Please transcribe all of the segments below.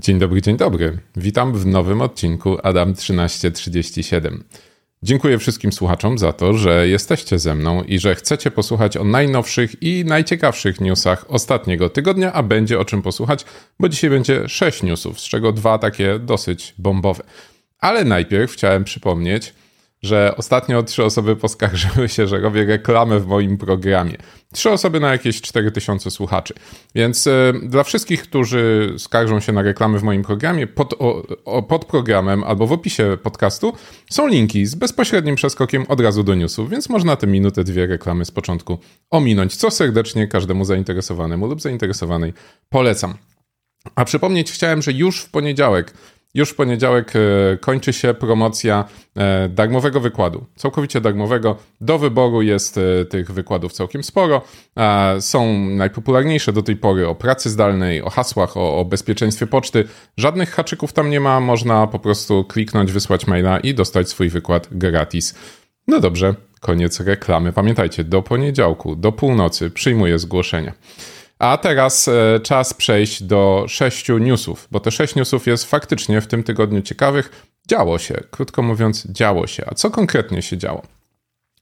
Dzień dobry, dzień dobry. Witam w nowym odcinku Adam 1337. Dziękuję wszystkim słuchaczom za to, że jesteście ze mną i że chcecie posłuchać o najnowszych i najciekawszych newsach ostatniego tygodnia, a będzie o czym posłuchać, bo dzisiaj będzie 6 newsów, z czego dwa takie dosyć bombowe. Ale najpierw chciałem przypomnieć, że ostatnio trzy osoby poskarżyły się, że robię reklamę w moim programie. Trzy osoby na jakieś 4000 słuchaczy. Więc y, dla wszystkich, którzy skarżą się na reklamy w moim programie, pod, o, o, pod programem albo w opisie podcastu są linki z bezpośrednim przeskokiem od razu do newsów, więc można te minutę, dwie reklamy z początku ominąć, co serdecznie każdemu zainteresowanemu lub zainteresowanej polecam. A przypomnieć chciałem, że już w poniedziałek już w poniedziałek e, kończy się promocja e, darmowego wykładu. Całkowicie darmowego. Do wyboru jest e, tych wykładów całkiem sporo. Są najpopularniejsze do tej pory o pracy zdalnej, o hasłach, o, o bezpieczeństwie poczty. Żadnych haczyków tam nie ma. Można po prostu kliknąć, wysłać maila i dostać swój wykład gratis. No dobrze, koniec reklamy. Pamiętajcie, do poniedziałku, do północy przyjmuję zgłoszenia. A teraz e, czas przejść do sześciu newsów, bo te sześć newsów jest faktycznie w tym tygodniu ciekawych. Działo się, krótko mówiąc, działo się. A co konkretnie się działo?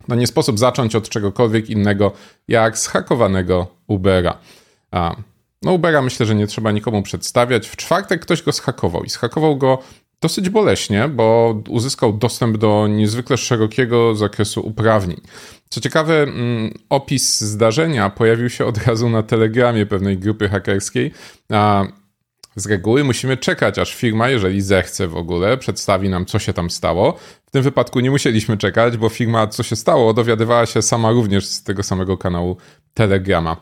No nie sposób zacząć od czegokolwiek innego jak zhakowanego Ubera. A, no Ubera myślę, że nie trzeba nikomu przedstawiać. W czwartek ktoś go zhakował i zhakował go dosyć boleśnie, bo uzyskał dostęp do niezwykle szerokiego zakresu uprawnień. Co ciekawe, mm, opis zdarzenia pojawił się od razu na telegramie pewnej grupy hakerskiej, a z reguły musimy czekać, aż firma, jeżeli zechce w ogóle, przedstawi nam, co się tam stało. W tym wypadku nie musieliśmy czekać, bo firma, co się stało, dowiadywała się sama również z tego samego kanału Telegrama.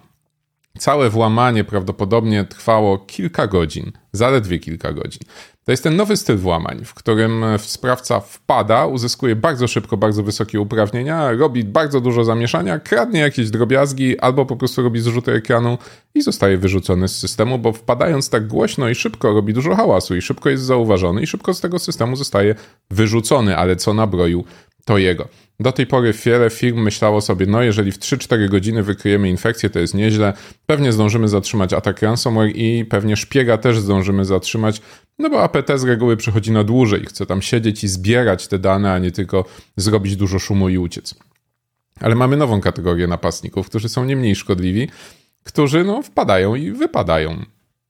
Całe włamanie prawdopodobnie trwało kilka godzin, zaledwie kilka godzin. To jest ten nowy styl włamań, w którym sprawca wpada, uzyskuje bardzo szybko bardzo wysokie uprawnienia, robi bardzo dużo zamieszania, kradnie jakieś drobiazgi albo po prostu robi zrzuty ekranu i zostaje wyrzucony z systemu, bo wpadając tak głośno i szybko robi dużo hałasu i szybko jest zauważony i szybko z tego systemu zostaje wyrzucony, ale co nabroił to jego. Do tej pory wiele firm myślało sobie, no jeżeli w 3-4 godziny wykryjemy infekcję, to jest nieźle, pewnie zdążymy zatrzymać atak ransomware i pewnie szpiega też zdążymy zatrzymać, no bo APT z reguły przychodzi na dłużej, chce tam siedzieć i zbierać te dane, a nie tylko zrobić dużo szumu i uciec. Ale mamy nową kategorię napastników, którzy są nie mniej szkodliwi, którzy no wpadają i wypadają.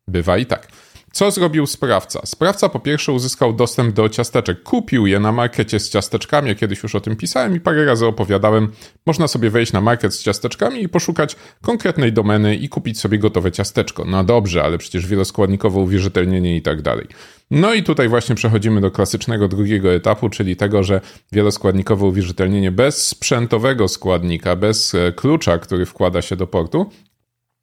Bywa i tak. Co zrobił sprawca? Sprawca po pierwsze uzyskał dostęp do ciasteczek. Kupił je na markecie z ciasteczkami. Ja kiedyś już o tym pisałem i parę razy opowiadałem. Można sobie wejść na market z ciasteczkami i poszukać konkretnej domeny i kupić sobie gotowe ciasteczko. No dobrze, ale przecież wieloskładnikowe uwierzytelnienie i tak dalej. No i tutaj właśnie przechodzimy do klasycznego drugiego etapu, czyli tego, że wieloskładnikowe uwierzytelnienie bez sprzętowego składnika, bez e, klucza, który wkłada się do portu,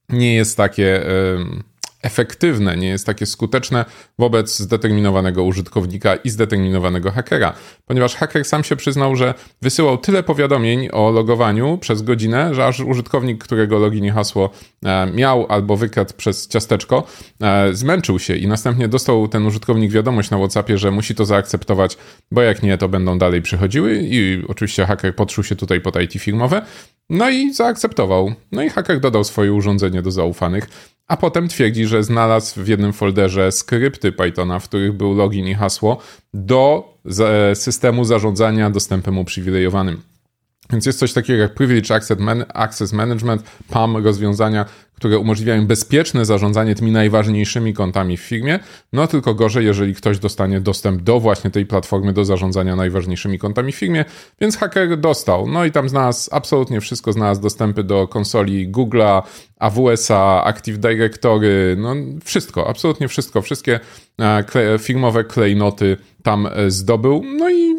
nie jest takie. Yy efektywne, nie jest takie skuteczne wobec zdeterminowanego użytkownika i zdeterminowanego hakera, ponieważ haker sam się przyznał, że wysyłał tyle powiadomień o logowaniu przez godzinę, że aż użytkownik, którego login i hasło e, miał albo wykradł przez ciasteczko, e, zmęczył się i następnie dostał ten użytkownik wiadomość na WhatsAppie, że musi to zaakceptować, bo jak nie, to będą dalej przychodziły i oczywiście haker podszył się tutaj pod IT firmowe, no i zaakceptował. No i haker dodał swoje urządzenie do zaufanych a potem twierdzi, że znalazł w jednym folderze skrypty Pythona, w których był login i hasło do systemu zarządzania dostępem uprzywilejowanym. Więc jest coś takiego jak Privilege Access Management, PAM, rozwiązania, które umożliwiają bezpieczne zarządzanie tymi najważniejszymi kontami w firmie, no tylko gorzej, jeżeli ktoś dostanie dostęp do właśnie tej platformy do zarządzania najważniejszymi kontami w firmie, więc haker dostał. No i tam znalazł absolutnie wszystko, znalazł dostępy do konsoli Google'a, AWS-a, Active Directory, no wszystko, absolutnie wszystko, wszystkie e, firmowe klejnoty tam e, zdobył, no i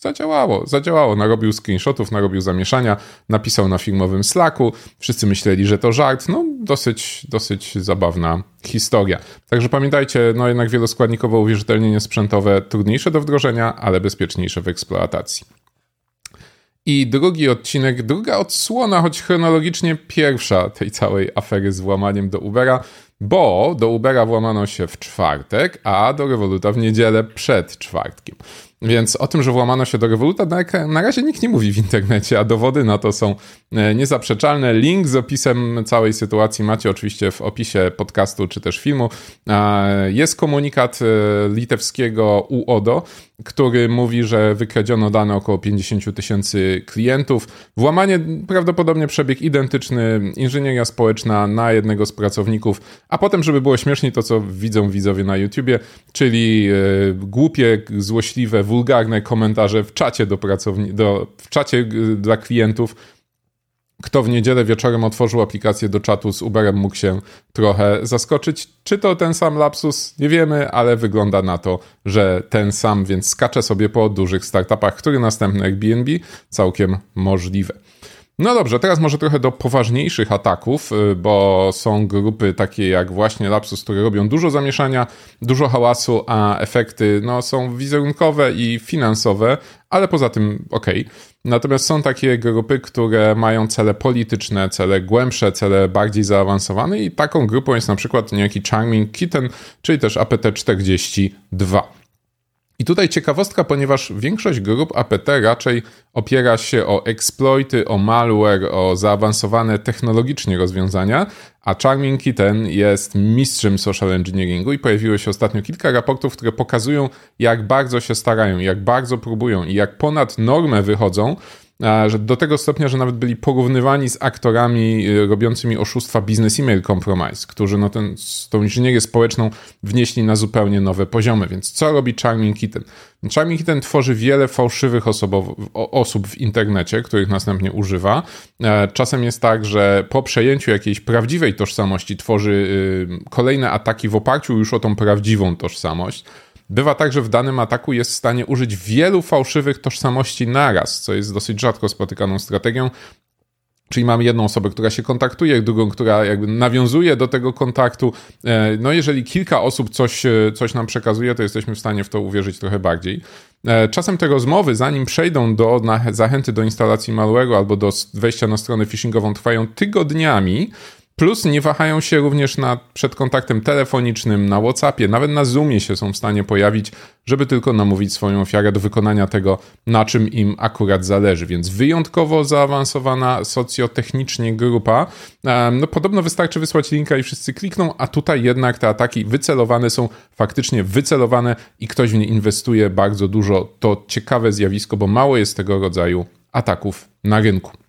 Zadziałało, zadziałało. Narobił screenshotów, narobił zamieszania, napisał na filmowym Slacku. Wszyscy myśleli, że to żart. No, dosyć, dosyć zabawna historia. Także pamiętajcie, no jednak wieloskładnikowe uwierzytelnienie sprzętowe trudniejsze do wdrożenia, ale bezpieczniejsze w eksploatacji. I drugi odcinek, druga odsłona, choć chronologicznie pierwsza tej całej afery z włamaniem do Ubera, bo do Ubera włamano się w czwartek, a do Revoluta w niedzielę przed czwartkiem. Więc o tym, że włamano się do Revoluta, na razie nikt nie mówi w internecie, a dowody na to są e, niezaprzeczalne. Link z opisem całej sytuacji macie oczywiście w opisie podcastu czy też filmu. Jest komunikat litewskiego UODO, który mówi, że wykradziono dane około 50 tysięcy klientów. Włamanie prawdopodobnie przebieg identyczny, inżynieria społeczna na jednego z pracowników, a potem, żeby było śmieszniej, to co widzą widzowie na YouTubie, czyli e, głupie, złośliwe, wulgarne komentarze w czacie do pracowni- do, w czacie e, dla klientów, kto w niedzielę wieczorem otworzył aplikację do czatu z Uberem, mógł się trochę zaskoczyć. Czy to ten sam lapsus? Nie wiemy, ale wygląda na to, że ten sam, więc skacze sobie po dużych startupach, który następny Airbnb całkiem możliwe. No dobrze, teraz może trochę do poważniejszych ataków, y, bo są grupy takie jak właśnie Lapsus, które robią dużo zamieszania, dużo hałasu, a efekty no, są wizerunkowe i finansowe, ale poza tym ok. Natomiast są takie grupy, które mają cele polityczne, cele głębsze, cele bardziej zaawansowane i taką grupą jest na przykład niejaki Charming Kitten, czyli też APT-42. I tutaj ciekawostka, ponieważ większość grup APT raczej opiera się o exploity, o malware, o zaawansowane technologicznie rozwiązania, a Charming Kitten jest mistrzem social engineeringu i pojawiło się ostatnio kilka raportów, które pokazują, jak bardzo się starają, jak bardzo próbują i jak ponad normę wychodzą, że do tego stopnia, że nawet byli porównywani z aktorami y, robiącymi oszustwa Business Email Compromise, którzy no ten, tą inżynierię społeczną wnieśli na zupełnie nowe poziomy. Więc co robi Charming Kitten? Charming Kitten tworzy wiele fałszywych osób w internecie, których następnie używa. E, czasem jest tak, że po przejęciu jakiejś prawdziwej tożsamości tworzy y, kolejne ataki w oparciu już o tą prawdziwą tożsamość. Bywa tak, że w danym ataku jest w stanie użyć wielu fałszywych tożsamości naraz, co jest dosyć rzadko spotykaną strategią. Czyli mamy jedną osobę, która się kontaktuje, drugą, która jakby nawiązuje do tego kontaktu. E, no, jeżeli kilka osób coś, e, coś nam przekazuje, to jesteśmy w stanie w to uwierzyć trochę bardziej. E, czasem te rozmowy, zanim przejdą do zachęty do instalacji malware'u albo do wejścia na stronę phishingową, trwają tygodniami. Plus nie wahają się również na, przed kontaktem telefonicznym, na WhatsAppie, nawet na Zoomie się są w stanie pojawić, żeby tylko namówić swoją ofiarę do wykonania tego, na czym im akurat zależy. Więc wyjątkowo zaawansowana socjotechnicznie grupa. No, podobno wystarczy wysłać linka i wszyscy klikną, a tutaj jednak te ataki wycelowane są faktycznie wycelowane i ktoś w nie inwestuje bardzo dużo. To ciekawe zjawisko, bo mało jest tego rodzaju ataków na rynku.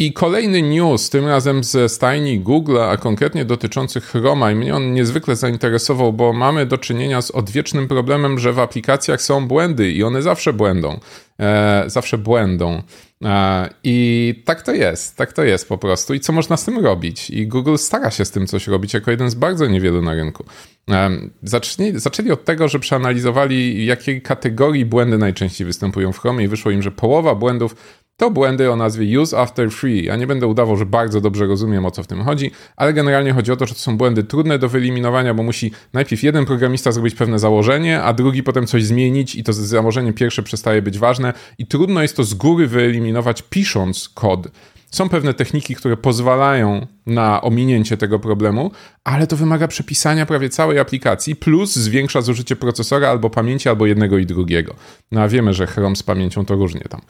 I kolejny news, tym razem ze stajni Google, a konkretnie dotyczący Chroma i mnie on niezwykle zainteresował, bo mamy do czynienia z odwiecznym problemem, że w aplikacjach są błędy i one zawsze błędą. E, zawsze błędą. E, I tak to jest, tak to jest po prostu. I co można z tym robić? I Google stara się z tym coś robić jako jeden z bardzo niewielu na rynku. E, zacznij, zaczęli od tego, że przeanalizowali, jakiej kategorii błędy najczęściej występują w Chromie i wyszło im, że połowa błędów to błędy o nazwie use after free. Ja nie będę udawał, że bardzo dobrze rozumiem o co w tym chodzi, ale generalnie chodzi o to, że to są błędy trudne do wyeliminowania, bo musi najpierw jeden programista zrobić pewne założenie, a drugi potem coś zmienić i to założenie pierwsze przestaje być ważne i trudno jest to z góry wyeliminować pisząc kod. Są pewne techniki, które pozwalają na ominięcie tego problemu, ale to wymaga przepisania prawie całej aplikacji, plus zwiększa zużycie procesora albo pamięci, albo jednego i drugiego. No a wiemy, że Chrome z pamięcią to różnie tam.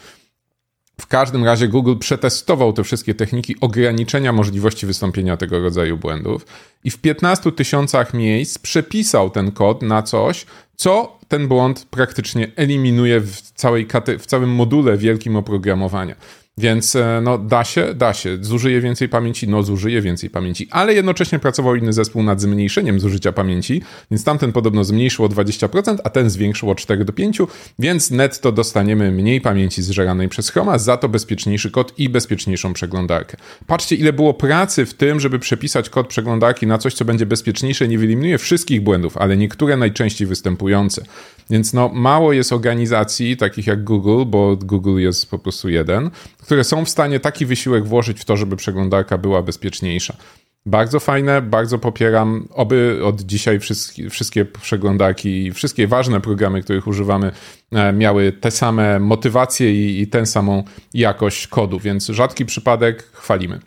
Każdym razie Google przetestował te wszystkie techniki ograniczenia możliwości wystąpienia tego rodzaju błędów i w 15 tysiącach miejsc przepisał ten kod na coś, co ten błąd praktycznie eliminuje w, całej w całym module wielkim oprogramowania. Więc e, no, da się, da się. Zużyje więcej pamięci, no zużyje więcej pamięci, ale jednocześnie pracował inny zespół nad zmniejszeniem zużycia pamięci, więc tamten podobno zmniejszył o 20%, a ten zwiększył o 4 do 5, więc netto dostaniemy mniej pamięci zżeranej przez Chroma, za to bezpieczniejszy kod i bezpieczniejszą przeglądarkę. Patrzcie, ile było pracy w tym, żeby przepisać kod przeglądarki na coś, co będzie bezpieczniejsze, nie wyeliminuje wszystkich błędów, ale niektóre najczęściej występujące. Więc no, mało jest organizacji takich jak Google, bo Google jest po prostu jeden, które są w stanie taki wysiłek włożyć w to, żeby przeglądarka była bezpieczniejsza. Bardzo fajne, bardzo popieram. Oby od dzisiaj wszystkie, wszystkie przeglądarki i wszystkie ważne programy, których używamy, e, miały te same motywacje i, i tę samą jakość kodu, więc rzadki przypadek chwalimy.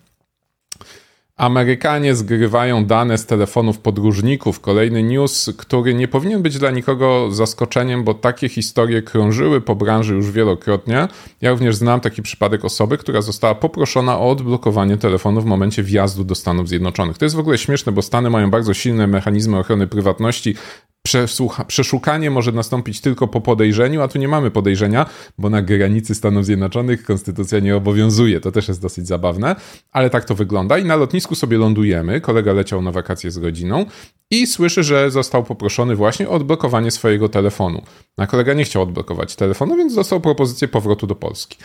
Amerykanie zgrywają dane z telefonów podróżników. Kolejny news, który nie powinien być dla nikogo zaskoczeniem, bo takie historie krążyły po branży już wielokrotnie. Ja również znam taki przypadek osoby, która została poproszona o odblokowanie telefonu w momencie wjazdu do Stanów Zjednoczonych. To jest w ogóle śmieszne, bo Stany mają bardzo silne mechanizmy ochrony prywatności, Przesłucha, przeszukanie może nastąpić tylko po podejrzeniu, a tu nie mamy podejrzenia, bo na granicy Stanów Zjednoczonych konstytucja nie obowiązuje. To też jest dosyć zabawne, ale tak to wygląda. I na lotnisku sobie lądujemy. Kolega leciał na wakacje z rodziną i słyszy, że został poproszony właśnie o odblokowanie swojego telefonu. A kolega nie chciał odblokować telefonu, więc dostał propozycję powrotu do Polski.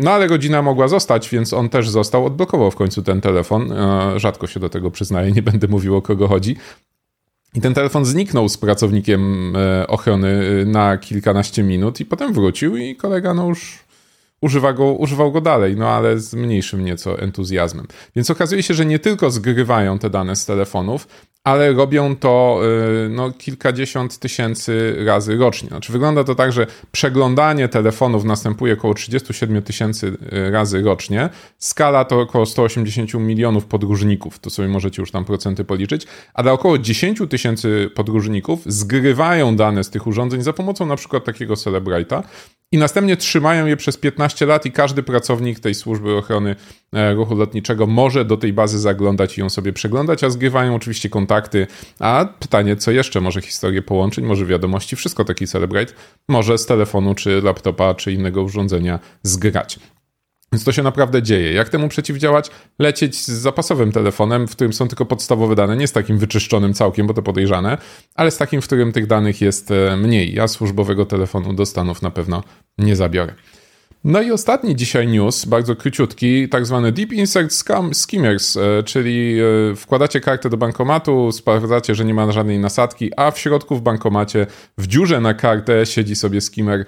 No ale rodzina mogła zostać, więc on też został, odblokował w końcu ten telefon. Rzadko się do tego przyznaję, nie będę mówił o kogo chodzi. I ten telefon zniknął z pracownikiem e, ochrony e, na kilkanaście minut i potem wrócił i kolega no już używa go, używał go dalej, no ale z mniejszym nieco entuzjazmem. Więc okazuje się, że nie tylko zgrywają te dane z telefonów, ale robią to y, no, kilkadziesiąt tysięcy razy rocznie. Znaczy, wygląda to tak, że przeglądanie telefonów następuje około 37 tysięcy y, razy rocznie. Skala to około 180 milionów podróżników. To sobie możecie już tam procenty policzyć. A dla około 10 tysięcy podróżników zgrywają dane z tych urządzeń za pomocą na przykład takiego Celebrite'a i następnie trzymają je przez 15 lat i każdy pracownik tej służby ochrony e, ruchu lotniczego może do tej bazy zaglądać i ją sobie przeglądać, a zgrywają oczywiście kontakty. A pytanie, co jeszcze może historię połączyć, może wiadomości, wszystko taki Celebrate może z telefonu, czy laptopa, czy innego urządzenia zgrać. Więc to się naprawdę dzieje. Jak temu przeciwdziałać? Lecieć z zapasowym telefonem, w którym są tylko podstawowe dane, nie z takim wyczyszczonym całkiem, bo to podejrzane, ale z takim, w którym tych danych jest e, mniej. Ja służbowego telefonu do Stanów na pewno nie zabiorę. No i ostatni dzisiaj news, bardzo króciutki, tak zwany Deep Insert Scam Skimmers, e, czyli e, wkładacie kartę do bankomatu, sprawdzacie, że nie ma żadnej nasadki, a w środku w bankomacie, w dziurze na kartę siedzi sobie skimmer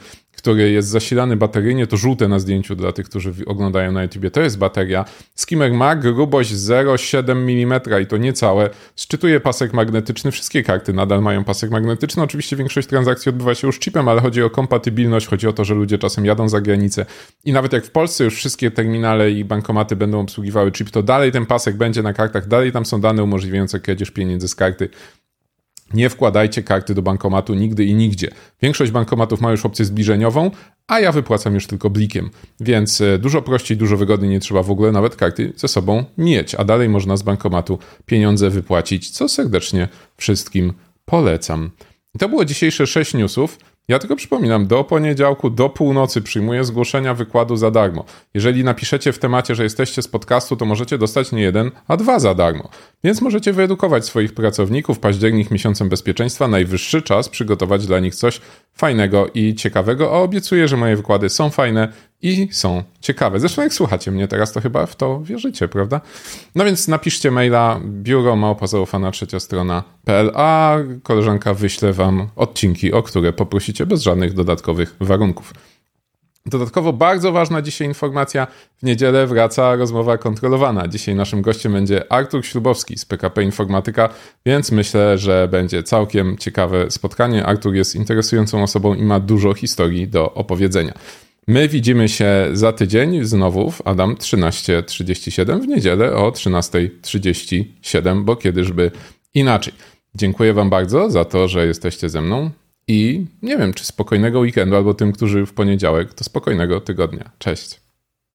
który jest zasilany bateryjnie, to żółte na zdjęciu dla tych, którzy oglądają na YouTube, to jest bateria. Skimmer ma grubość 0,7 mm i to niecałe. Szczytuje pasek magnetyczny, wszystkie karty nadal mają pasek magnetyczny. Oczywiście większość transakcji odbywa się już chipem, ale chodzi o kompatybilność, chodzi o to, że ludzie czasem jadą za granicę i nawet jak w Polsce już wszystkie terminale i bankomaty będą obsługiwały chip, to dalej ten pasek będzie na kartach, dalej tam są dane umożliwiające kradzież pieniędzy z karty. Nie wkładajcie karty do bankomatu nigdy i nigdzie. Większość bankomatów ma już opcję zbliżeniową, a ja wypłacam już tylko blikiem. Więc e, dużo prościej, dużo wygodniej, nie trzeba w ogóle nawet karty ze sobą mieć, a dalej można z bankomatu pieniądze wypłacić, co serdecznie wszystkim polecam. I to było dzisiejsze 6 newsów. Ja tylko przypominam, do poniedziałku, do północy przyjmuję zgłoszenia wykładu za darmo. Jeżeli napiszecie w temacie, że jesteście z podcastu, to możecie dostać nie jeden, a dwa za darmo. Więc możecie wyedukować swoich pracowników. Październik miesiącem bezpieczeństwa, najwyższy czas przygotować dla nich coś fajnego i ciekawego, a obiecuję, że moje wykłady są fajne i są ciekawe. Zresztą jak słuchacie mnie teraz, to chyba w to wierzycie, prawda? No więc napiszcie maila biuro małpa zaufana trzecia strona.pl, a koleżanka wyśle wam odcinki, o które poprosicie bez żadnych dodatkowych warunków. Dodatkowo bardzo ważna dzisiaj informacja. W niedzielę wraca rozmowa kontrolowana. Dzisiaj naszym gościem będzie Artur Ślubowski z PKP Informatyka, więc myślę, że będzie całkiem ciekawe spotkanie. Artur jest interesującą osobą i ma dużo historii do opowiedzenia. My widzimy się za tydzień znowu w Adam 13.37 w niedzielę o 13.37, bo kiedyżby inaczej. Dziękuję Wam bardzo za to, że jesteście ze mną i nie wiem, czy spokojnego weekendu, albo tym, którzy w poniedziałek, to spokojnego tygodnia. Cześć.